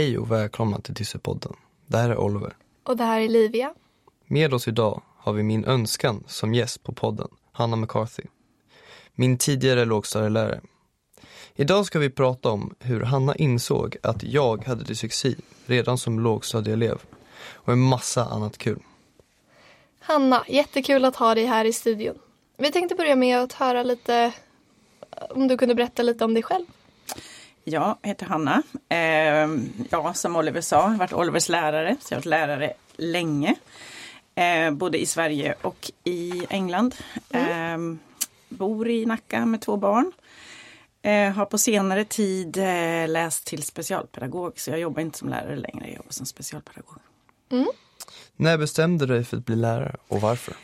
Hej och välkomna till Dyssepodden. Det här är Oliver. Och det här är Livia. Med oss idag har vi min önskan som gäst på podden, Hanna McCarthy. Min tidigare lågstadielärare. Idag ska vi prata om hur Hanna insåg att jag hade dyslexi redan som lågstadieelev och en massa annat kul. Hanna, jättekul att ha dig här i studion. Vi tänkte börja med att höra lite om du kunde berätta lite om dig själv. Jag heter Hanna. Eh, ja, som Oliver sa, jag har varit Olivers lärare, så jag har varit lärare länge. Eh, både i Sverige och i England. Mm. Eh, bor i Nacka med två barn. Eh, har på senare tid eh, läst till specialpedagog, så jag jobbar inte som lärare längre, jag jobbar som specialpedagog. Mm. När bestämde du dig för att bli lärare och varför?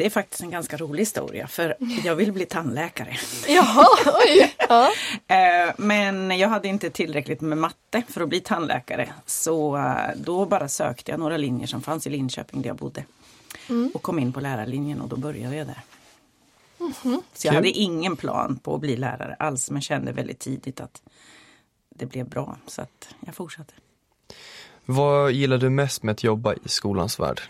Det är faktiskt en ganska rolig historia för jag vill bli tandläkare. Jaha, oj! Ja. Eh, men jag hade inte tillräckligt med matte för att bli tandläkare. Så eh, då bara sökte jag några linjer som fanns i Linköping där jag bodde. Mm. Och kom in på lärarlinjen och då började jag där. Mm -hmm. Så jag hade ingen plan på att bli lärare alls men kände väldigt tidigt att det blev bra så att jag fortsatte. Vad gillar du mest med att jobba i skolans värld?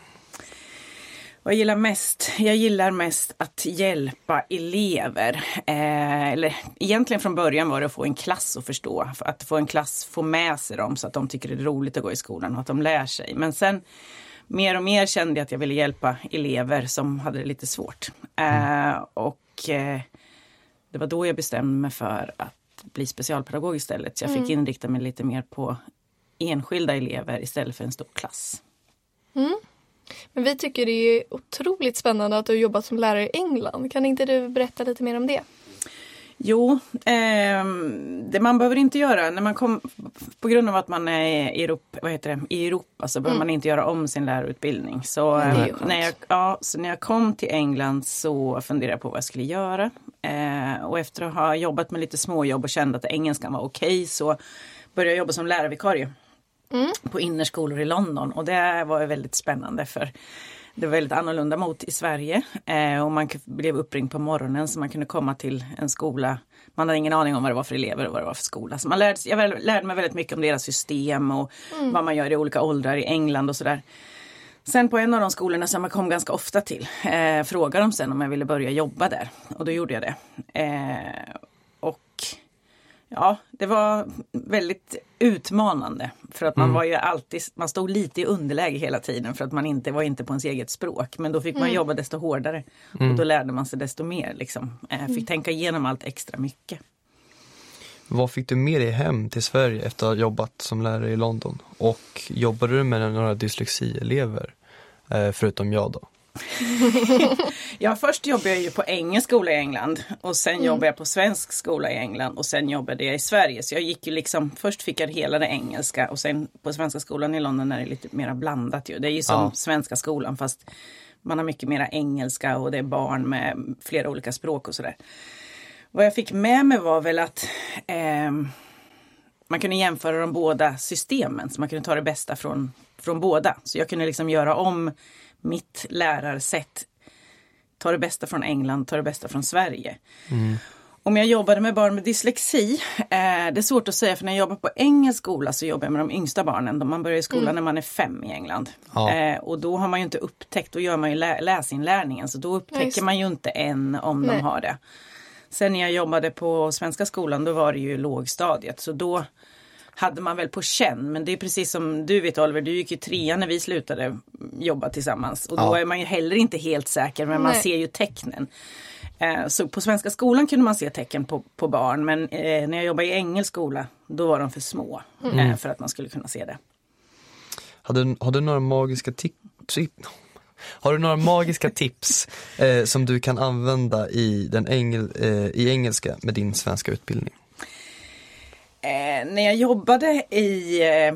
Vad jag gillar mest? Jag gillar mest att hjälpa elever. Eh, eller egentligen från början var det att få en klass att förstå. Att få en klass få med sig dem så att de tycker det är roligt att gå i skolan och att de lär sig. Men sen mer och mer kände jag att jag ville hjälpa elever som hade det lite svårt. Eh, och eh, det var då jag bestämde mig för att bli specialpedagog istället. Så jag fick mm. inrikta mig lite mer på enskilda elever istället för en stor klass. Mm. Men vi tycker det är otroligt spännande att du har jobbat som lärare i England. Kan inte du berätta lite mer om det? Jo, eh, det man behöver inte göra när man kom på grund av att man är i Europa, vad heter det, i Europa så behöver mm. man inte göra om sin lärarutbildning. Så, eh, när jag, ja, så när jag kom till England så funderade jag på vad jag skulle göra. Eh, och efter att ha jobbat med lite småjobb och kände att engelskan var okej okay, så började jag jobba som lärarvikarie mm. på innerskolor i London och det var väldigt spännande för det var väldigt annorlunda mot i Sverige eh, och man blev uppringd på morgonen så man kunde komma till en skola. Man hade ingen aning om vad det var för elever och vad det var för skola. Så man lärde, jag lärde mig väldigt mycket om deras system och mm. vad man gör i olika åldrar i England och sådär. Sen på en av de skolorna som jag kom ganska ofta till eh, frågade de sen om jag ville börja jobba där och då gjorde jag det. Eh, Ja, det var väldigt utmanande. För att man mm. var ju alltid, man stod lite i underläge hela tiden för att man inte var inte på ens eget språk. Men då fick man mm. jobba desto hårdare. Mm. Och då lärde man sig desto mer liksom. Eh, fick mm. tänka igenom allt extra mycket. Vad fick du med dig hem till Sverige efter att ha jobbat som lärare i London? Och jobbade du med några dyslexielever? Eh, förutom jag då? ja, först jobbade jag ju på engelsk skola i England och sen mm. jobbade jag på svensk skola i England och sen jobbade jag i Sverige. Så jag gick ju liksom, först fick jag hela det engelska och sen på svenska skolan i London är det lite mer blandat ju. Det är ju som ja. svenska skolan fast man har mycket mera engelska och det är barn med flera olika språk och sådär. Vad jag fick med mig var väl att eh, man kunde jämföra de båda systemen så man kunde ta det bästa från, från båda. Så jag kunde liksom göra om mitt lärarsätt. Ta det bästa från England, ta det bästa från Sverige. Mm. Om jag jobbade med barn med dyslexi, eh, det är svårt att säga för när jag jobbar på engelsk skola så jobbar jag med de yngsta barnen. Man börjar i skolan mm. när man är fem i England. Ja. Eh, och då har man ju inte upptäckt, då gör man ju lä läsinlärningen så då upptäcker man ju inte än om Nej. de har det. Sen när jag jobbade på svenska skolan då var det ju lågstadiet så då hade man väl på känn. Men det är precis som du vet Oliver, du gick ju trean när vi slutade jobba tillsammans. Och då ja. är man ju heller inte helt säker men Nej. man ser ju tecknen. Eh, så på Svenska skolan kunde man se tecken på, på barn men eh, när jag jobbade i engelsk skola då var de för små mm. eh, för att man skulle kunna se det. Har du, har du några magiska tips? Har du några magiska tips eh, som du kan använda i, den engel, eh, i engelska med din svenska utbildning? Eh, när jag jobbade i eh,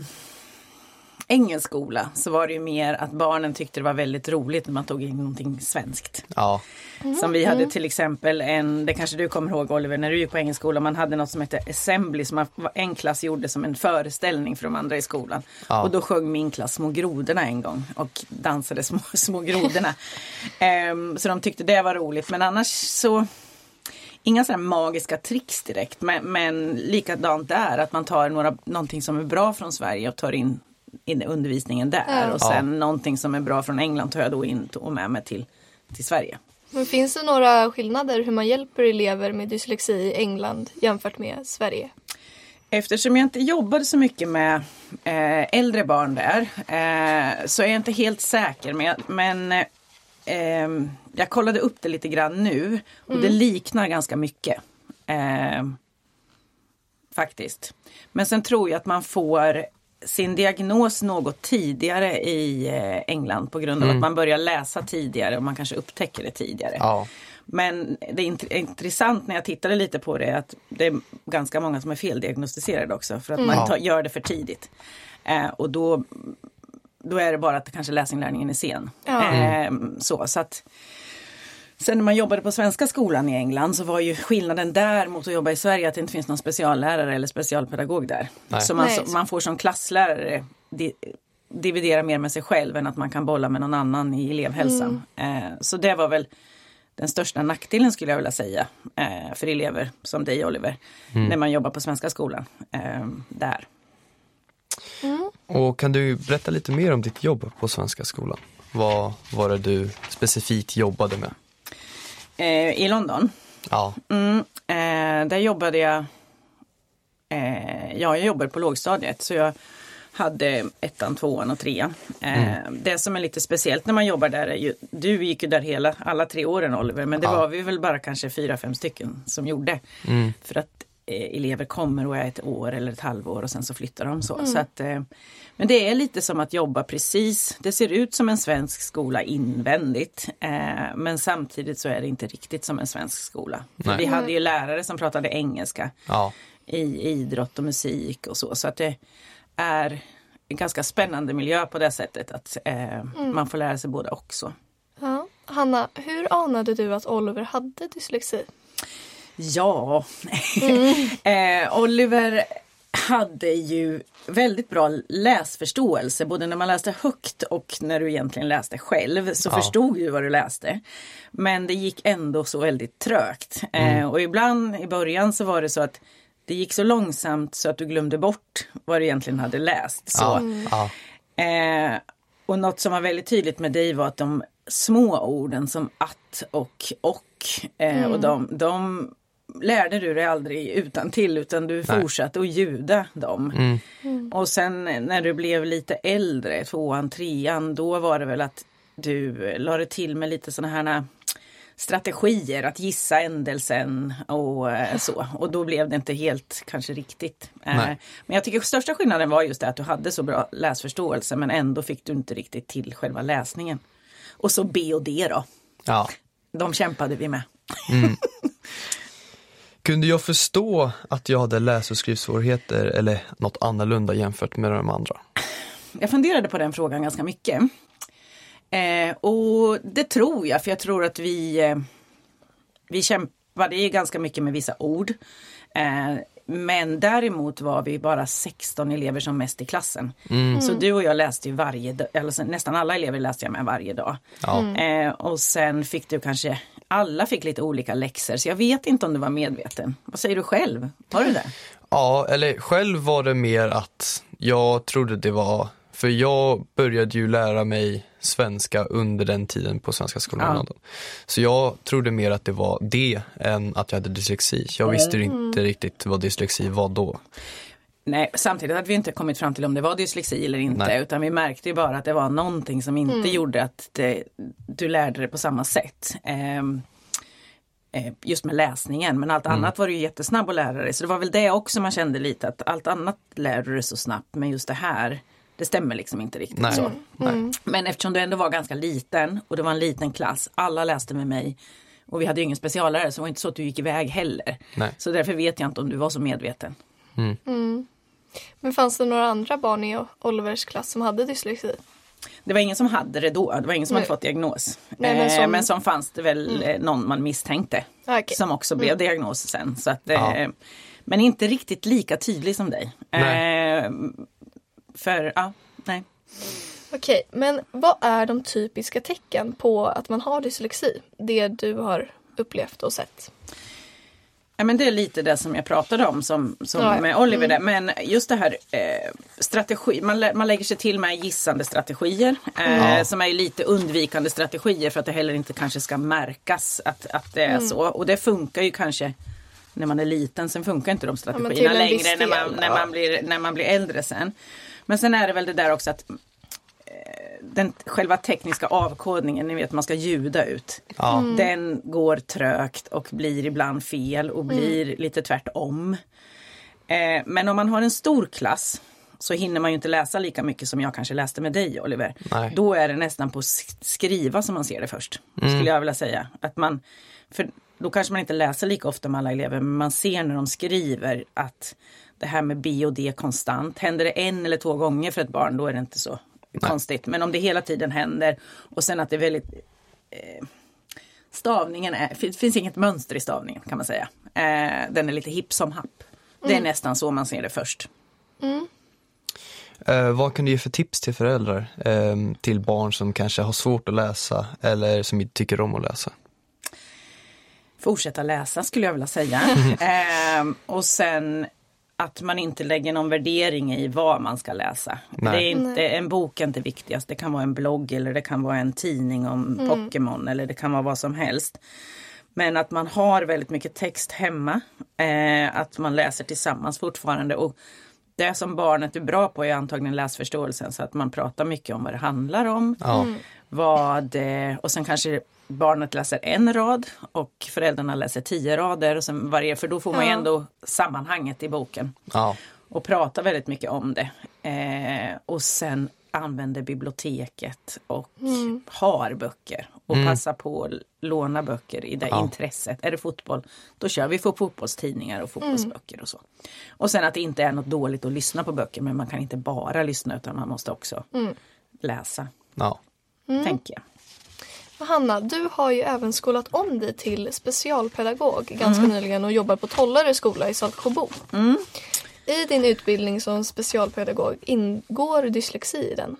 engelsk skola så var det ju mer att barnen tyckte det var väldigt roligt när man tog in någonting svenskt. Ja. Mm. Som vi hade till exempel en, det kanske du kommer ihåg Oliver, när du gick på engelsk skola, man hade något som hette Assembly som en klass gjorde som en föreställning för de andra i skolan. Ja. Och då sjöng min klass Små grodorna en gång och dansade Små, små grodorna. um, så de tyckte det var roligt men annars så inga sådana magiska tricks direkt men, men likadant där att man tar några, någonting som är bra från Sverige och tar in, in undervisningen där Ja. och sen någonting som är bra från England tar jag då in och med mig till, till Sverige. Men finns det några skillnader hur man hjälper elever med dyslexi i England jämfört med Sverige? Eftersom jag inte jobbade så mycket med eh, äldre barn där eh, så är jag inte helt säker. Men, men eh, jag kollade upp det lite grann nu och det liknar ganska mycket. Eh, faktiskt. Men sen tror jag att man får sin diagnos något tidigare i eh, England på grund av att man börjar läsa tidigare och man kanske upptäcker det tidigare. Ja. Men det är int- intressant när jag tittade lite på det att det är ganska många som är feldiagnostiserade också för att man Ja. tar, gör det för tidigt. Eh, och då, då är det bara att kanske läsinglärningen är sen. Ja. Eh, så, så att, sen när man jobbade på svenska skolan i England så var ju skillnaden där mot att jobba i Sverige att det inte finns någon speciallärare eller specialpedagog där. Nej. Så man, Nej. man får som klasslärare di, dividera mer med sig själv än att man kan bolla med någon annan i elevhälsan. Eh, så det var väl den största nackdelen skulle jag vilja säga eh, för elever som dig Oliver. När man jobbar på svenska skolan. Eh, där. Och kan du berätta lite mer om ditt jobb på Svenska skolan? Vad var det du specifikt jobbade med? Eh, I London. Ja, Mm, eh, där jobbade jag eh, Ja, jag jobbade på lågstadiet så jag hade ettan, tvåan och trean. Eh, Det som är lite speciellt när man jobbar där är ju, du gick ju där hela, alla tre åren Oliver, men det Ja. var vi väl bara kanske fyra, fem stycken som gjorde. För att elever kommer och är ett år eller ett halvår och sen så flyttar de så. så att, eh, men det är lite som att jobba precis, det ser ut som en svensk skola invändigt. Eh, men samtidigt så är det inte riktigt som en svensk skola. Vi hade ju lärare som pratade engelska ja, i idrott och musik och så. Så att det är en ganska spännande miljö på det sättet att eh, man får lära sig både och så. Ja. Hanna, hur anade du att Oliver hade dyslexi? Ja, eh, Oliver hade ju väldigt bra läsförståelse både när man läste högt och när du egentligen läste själv så Ja. förstod du vad du läste. Men det gick ändå så väldigt trögt. Eh, och ibland i början så var det så att det gick så långsamt så att du glömde bort vad du egentligen hade läst. Så, ja, Eh, och något som var väldigt tydligt med dig var att de små orden som att och och eh, och de, de lärde du dig aldrig utan till utan du Nej. fortsatte att ljuda dem. Mm. Och sen när du blev lite äldre, tvåan, trean, då var det väl att du lade till med lite sådana här strategier att gissa ändelsen och eh, så. Och då blev det inte helt kanske riktigt. Eh, Nej. Men jag tycker största skillnaden var just det att du hade så bra läsförståelse men ändå fick du inte riktigt till själva läsningen. Och så B och D då. ja. De kämpade vi med. Kunde jag förstå att jag hade läs och skrivsvårigheter eller något annorlunda jämfört med de andra? Jag funderade på den frågan ganska mycket. Eh, och det tror jag, för jag tror att vi, eh, vi kämpade ju ganska mycket med vissa ord. Eh, men däremot var vi bara 16 elever som mest i klassen. Så du och jag läste ju varje dag, eller så- nästan alla elever läste jag med varje dag. Ja, Eh, och sen fick du kanske, alla fick lite olika läxor, så jag vet inte om du var medveten. Vad säger du själv? Var du det? ja eller själv var det mer att jag trodde det var, för jag började ju lära mig svenska under den tiden på Svenska skolan Ja. London. Så jag trodde mer att det var det än att jag hade dyslexi. Jag visste ju inte riktigt vad dyslexi var då. Nej, samtidigt hade vi inte kommit fram till om det var dyslexi eller inte. Nej. Utan vi märkte ju bara att det var någonting som inte gjorde att det, du lärde dig på samma sätt. Ehm, eh, just med läsningen. Men allt annat var du ju jättesnabb att lära dig. Så det var väl det också man kände lite att allt annat lär du dig så snabbt. Men just det här, det stämmer liksom inte riktigt Nej. så. Nej. Men eftersom du ändå var ganska liten och det var en liten klass, alla läste med mig. Och vi hade ju ingen speciallärare så det var inte så att du gick iväg heller. Nej. Så därför vet jag inte om du var så medveten. Men fanns det några andra barn i Olivers klass som hade dyslexi? Det var ingen som hade det då, det var ingen som Nej. hade fått diagnos. Nej, men Eh, som- men som fanns det väl eh, någon man misstänkte. Ah, okej. Som också blev diagnos sen. Så att, eh, Ja. Men inte riktigt lika tydlig som dig. Nej. Eh, för, ja, nej. Okej, men vad är de typiska tecken på att man har dyslexi? Det du har upplevt och sett. Ja, men det är lite det som jag pratade om som, som Ja, ja. med Oliver där. Men just det här eh, strategi, man, lä- man lägger sig till med gissande strategier. Eh, Som är lite undvikande strategier för att det heller inte kanske ska märkas att, att det är så. Och det funkar ju kanske när man är liten. Sen funkar inte de strategierna viss längre när man, när, man blir, när man blir äldre sen. Men sen är det väl det där också att den själva tekniska avkodningen, ni vet man ska ljuda ut. Ja. Mm. Den går trögt och blir ibland fel och blir Mm. lite tvärtom. Eh, men om man har en stor klass så hinner man ju inte läsa lika mycket som jag kanske läste med dig Oliver. Nej. Då är det nästan på sk- skriva som man ser det först. Skulle jag vilja säga. Att man, för då kanske man inte läser lika ofta med alla elever men man ser när de skriver att det här med B och D konstant. Händer det en eller två gånger för ett barn då är det inte så konstigt. Men om det hela tiden händer och sen att det är väldigt eh, Stavningen är, det finns inget mönster i stavningen kan man säga. Eh, den är lite hipp som happ. Det är nästan så man ser det först. Eh, vad kan du ge för tips till föräldrar eh, till barn som kanske har svårt att läsa eller som inte tycker om att läsa? Fortsätta läsa skulle jag vilja säga. Ehm, och sen att man inte lägger någon värdering i vad man ska läsa. Nej. Det är inte, en bok är inte viktigast. Det kan vara en blogg eller det kan vara en tidning om Pokémon eller det kan vara vad som helst. Men att man har väldigt mycket text hemma. Eh, att man läser tillsammans fortfarande. Och det som barnet är bra på är antagligen läsförståelsen. Så att man pratar mycket om vad det handlar om. Ja. Vad, eh, och sen kanske barnet läser en rad och föräldrarna läser tio rader. Och sen varje, för då får man ju Ja. ändå sammanhanget i boken. Ja. Och pratar väldigt mycket om det. Eh, och sen använder biblioteket och har böcker. Och passar på att låna böcker i det Ja. intresset. Är det fotboll, då kör vi för fotbollstidningar och fotbollsböcker och så. Och sen att det inte är något dåligt att lyssna på böcker men man kan inte bara lyssna utan man måste också läsa, ja. tänker jag. Hanna, du har ju även skolat om dig till specialpedagog ganska Mm. nyligen och jobbar på Tollare skola i Saltsjöbo. I din utbildning som specialpedagog ingår dyslexi i den.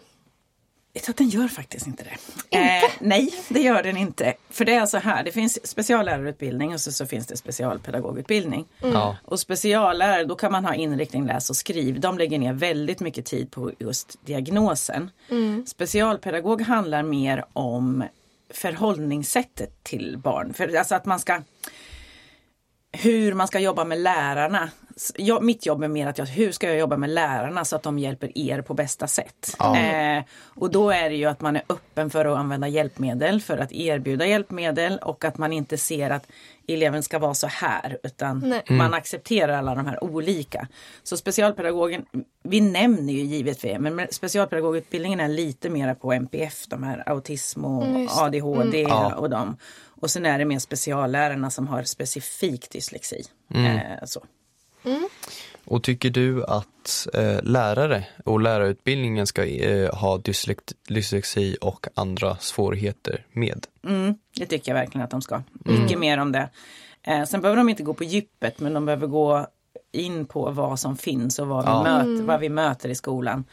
Jag tror att den gör faktiskt inte det. Inte? Eh, nej, det gör den inte. För det är så här, det finns speciallärarutbildning och så, så finns det specialpedagogutbildning. Ja. Och speciallärare, då kan man ha inriktning läs och skriv. De lägger ner väldigt mycket tid på just diagnosen. Specialpedagog handlar mer om förhållningssättet till barn. För, alltså att man ska hur man ska jobba med lärarna. Jag, mitt jobb är mer att jag, hur ska jag jobba med lärarna så att de hjälper er på bästa sätt. Ja. Eh, och då är det ju att man är öppen för att använda hjälpmedel, för att erbjuda hjälpmedel och att man inte ser att eleven ska vara så här utan Nej. man accepterar alla de här olika. Så specialpedagogen, vi nämner ju givetvis, men specialpedagogutbildningen är lite mera på MPF, de här autism och Mm. ADHD Ja. och dem. Och sen är det mer speciallärarna som har specifik dyslexi. Eh, så. Och tycker du att eh, lärare och lärarutbildningen ska eh, ha dyslekt- dyslexi och andra svårigheter med? Mm, det tycker jag verkligen att de ska. Mycket mer om det. Eh, sen behöver de inte gå på djupet men de behöver gå in på vad som finns och vad vi, Ja. möter, vad vi möter i skolan.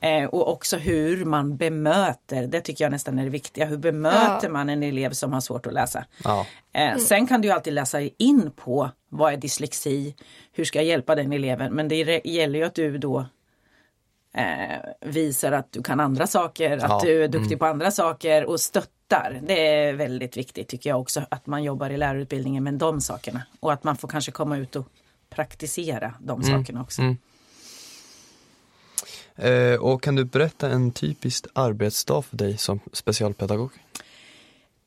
Eh, och också hur man bemöter, det tycker jag nästan är det viktiga. Hur bemöter Ja. man en elev som har svårt att läsa? Ja. Eh, Sen kan du ju alltid läsa in på vad är dyslexi, hur ska jag hjälpa den eleven? Men det gäller ju att du då eh, visar att du kan andra saker, att Ja, du är duktig på andra saker och stöttar. Det är väldigt viktigt tycker jag också att man jobbar i lärarutbildningen med de sakerna. Och att man får kanske komma ut och praktisera de sakerna också. mm. Eh, och kan du berätta en typisk arbetsdag för dig som specialpedagog?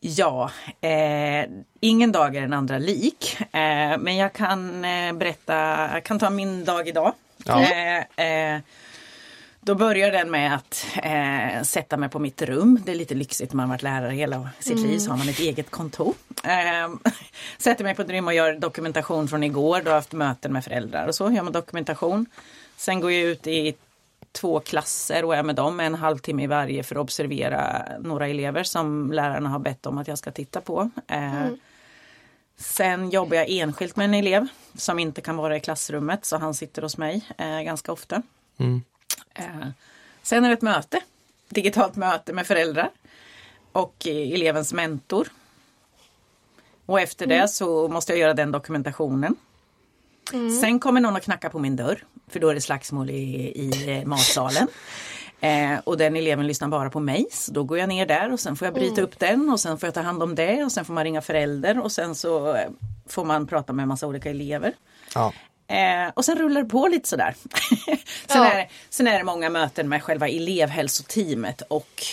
Ja, eh, ingen dag är den andra lik. Eh, men jag kan eh, berätta, jag kan ta min dag idag. Ja. Eh, eh, då börjar den med att eh, sätta mig på mitt rum. Det är lite lyxigt, man har varit lärare hela sitt liv så har man ett eget kontor. Eh, sätter mig på ett rum och gör dokumentation från igår. Då har jag haft möten med föräldrar och så gör man dokumentation. Sen går jag ut i två klasser och är med dem en halvtimme i varje för att observera några elever som lärarna har bett om att jag ska titta på. Eh, Sen jobbar jag enskilt med en elev som inte kan vara i klassrummet så han sitter hos mig eh, ganska ofta. Mm. Eh, sen är det ett möte, digitalt möte med föräldrar och elevens mentor. Och efter det så måste jag göra den dokumentationen. Sen kommer någon att knacka på min dörr. För då är det slagsmål i, i eh, matsalen. Eh, och den eleven lyssnar bara på mig. Så då går jag ner där och sen får jag bryta upp den och sen får jag ta hand om det och sen får man ringa förälder och sen så eh, får man prata med en massa olika elever. Ja. Eh, och sen rullar det på lite sådär. sen, Ja. är det, sen är det många möten med själva elevhälsoteamet och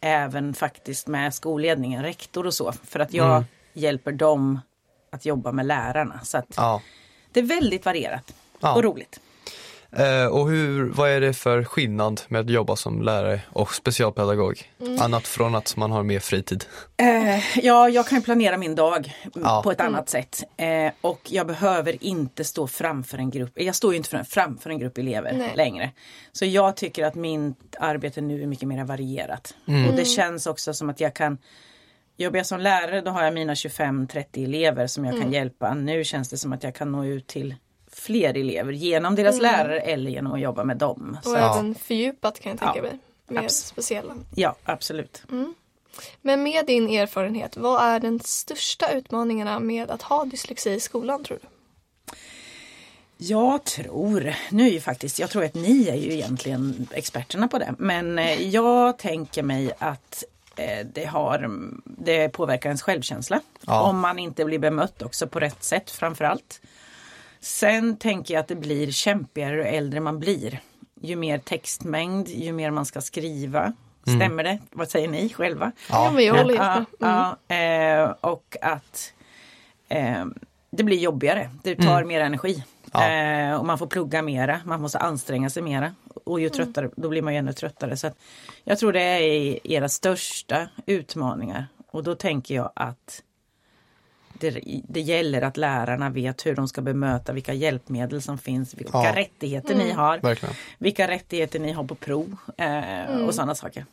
även faktiskt med skolledningen, rektor och så. För att jag hjälper dem att jobba med lärarna. Så att Ja. Det är väldigt varierat Ja. och roligt. Eh, och hur, vad är det för skillnad med att jobba som lärare och specialpedagog? Annat från att man har mer fritid. Eh, ja, jag kan ju planera min dag Ja. på ett annat sätt. Eh, och jag behöver inte stå framför en grupp. Jag står ju inte fram- framför en grupp elever Nej. längre. Så jag tycker att mitt arbete nu är mycket mer varierat. Och det känns också som att jag kan Jobbar jag som lärare då har jag mina 25-30 elever som jag kan hjälpa. Nu känns det som att jag kan nå ut till fler elever genom deras lärare eller genom att jobba med dem. Och Så, även fördjupat kan jag tänka mig. Mer abs- speciella. ja, absolut. Men med din erfarenhet, vad är den största utmaningarna med att ha dyslexi i skolan tror du? Jag tror, nu är ju faktiskt, jag tror att ni är ju egentligen experterna på det. Men eh, jag tänker mig att det, har, det påverkar ens självkänsla. Ja. Om man inte blir bemött också på rätt sätt framförallt. Sen tänker jag att det blir kämpigare ju äldre man blir. Ju mer textmängd, ju mer man ska skriva. Stämmer det? Vad säger ni själva? Ja, men jag håller helt Ja. Mm. ja, eh, och att eh, det blir jobbigare. Det tar mer energi. Ja. Eh, och man får plugga mera, man måste anstränga sig mera. Och ju tröttare, då blir man ju ännu tröttare. Så jag tror det är era största utmaningar. Och då tänker jag att det, det gäller att lärarna vet hur de ska bemöta, vilka hjälpmedel som finns, vilka Ja. rättigheter ni har. Verkligen. Vilka rättigheter ni har på prov eh, och sådana saker.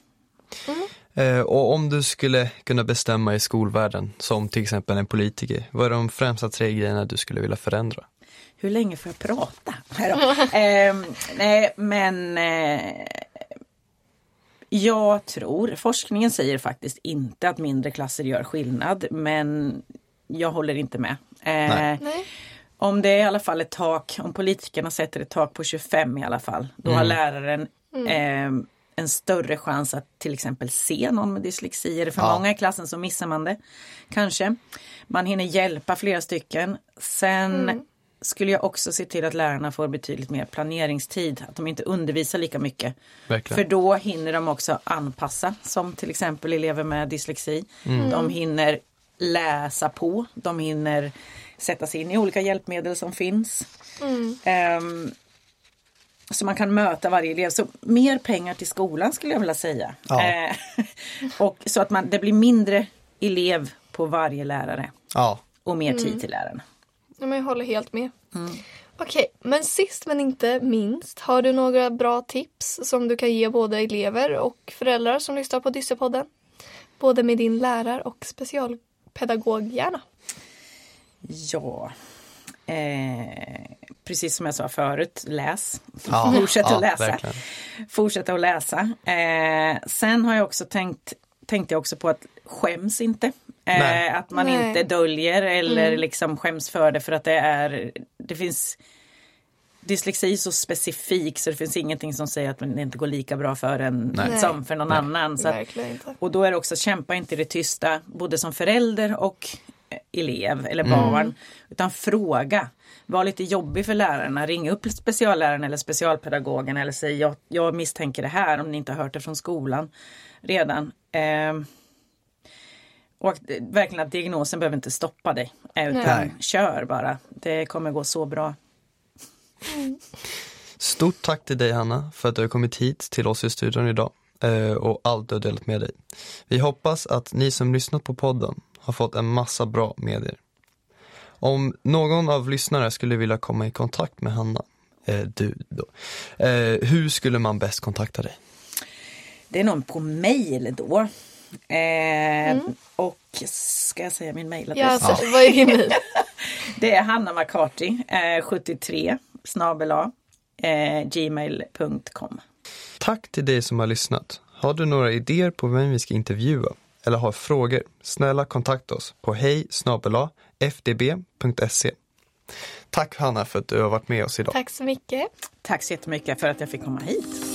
Eh, och om du skulle kunna bestämma i skolvärlden, som till exempel en politiker, vad är de främsta tre grejerna du skulle vilja förändra? Hur länge får jag prata? Ehm, nej men eh, jag tror, forskningen säger faktiskt inte att mindre klasser gör skillnad men jag håller inte med. Eh, Nej. Om det är i alla fall ett tak, om politikerna sätter ett tak på 25 i alla fall, då har läraren eh, en större chans att till exempel se någon med dyslexi. Är det för Ja. många i klassen så missar man det. Kanske. Man hinner hjälpa flera stycken. Sen skulle jag också se till att lärarna får betydligt mer planeringstid. Att de inte undervisar lika mycket. Verkligen. För då hinner de också anpassa, som till exempel elever med dyslexi. De hinner läsa på, de hinner sätta sig in i olika hjälpmedel som finns. Ehm, så man kan möta varje elev. Så mer pengar till skolan skulle jag vilja säga. Ja. Eh, och så att man, det blir mindre elev på varje lärare Ja, och mer tid till lärarna. Ja, men jag håller helt med. Okej, men sist men inte minst, har du några bra tips som du kan ge både elever och föräldrar som lyssnar på Dyssepodden? Både med din lärar och specialpedagoghjärna. Ja, eh, precis som jag sa förut, läs. Ja, Fortsätt ja, att läsa. verkligen. Fortsätta att läsa. Eh, sen har jag också tänkt, tänkte jag också på att skäms inte. Nej. Eh, att man Nej. inte döljer eller liksom skäms för det för att det är, det finns Dyslexi är så specifik så det finns ingenting som säger att det inte går lika bra för en Nej. som för någon annan. Så att, och då är det också kämpa inte i det tysta, både som förälder och elev eller barn. Utan fråga. Var lite jobbig för lärarna. Ring upp specialläraren eller specialpedagogen eller säg jag, jag misstänker det här om ni inte har hört det från skolan redan. Ehm, och eh, verkligen att diagnosen behöver inte stoppa dig. eh, Utan Nej. kör bara. Det kommer gå så bra. Stort tack till dig Hanna för att du har kommit hit till oss i studion idag eh, och allt du har delat med dig. Vi hoppas att ni som lyssnat på podden har fått en massa bra medier. Om någon av lyssnarna skulle vilja komma i kontakt med Hanna, eh, du då, eh, hur skulle man bäst kontakta dig? Det är någon på mail då. Eh, Och ska jag säga min mailadress? Ja, alltså, vad är din mejl? Det är Hanna McCarty, eh, 73 snabel A, eh, gmail.com. Tack till dig som har lyssnat. Har du några idéer på vem vi ska intervjua? Eller har frågor, snälla kontakta oss på hej fdb.se. Tack Hanna för att du har varit med oss idag. Tack så mycket. Tack så jättemycket för att jag fick komma hit.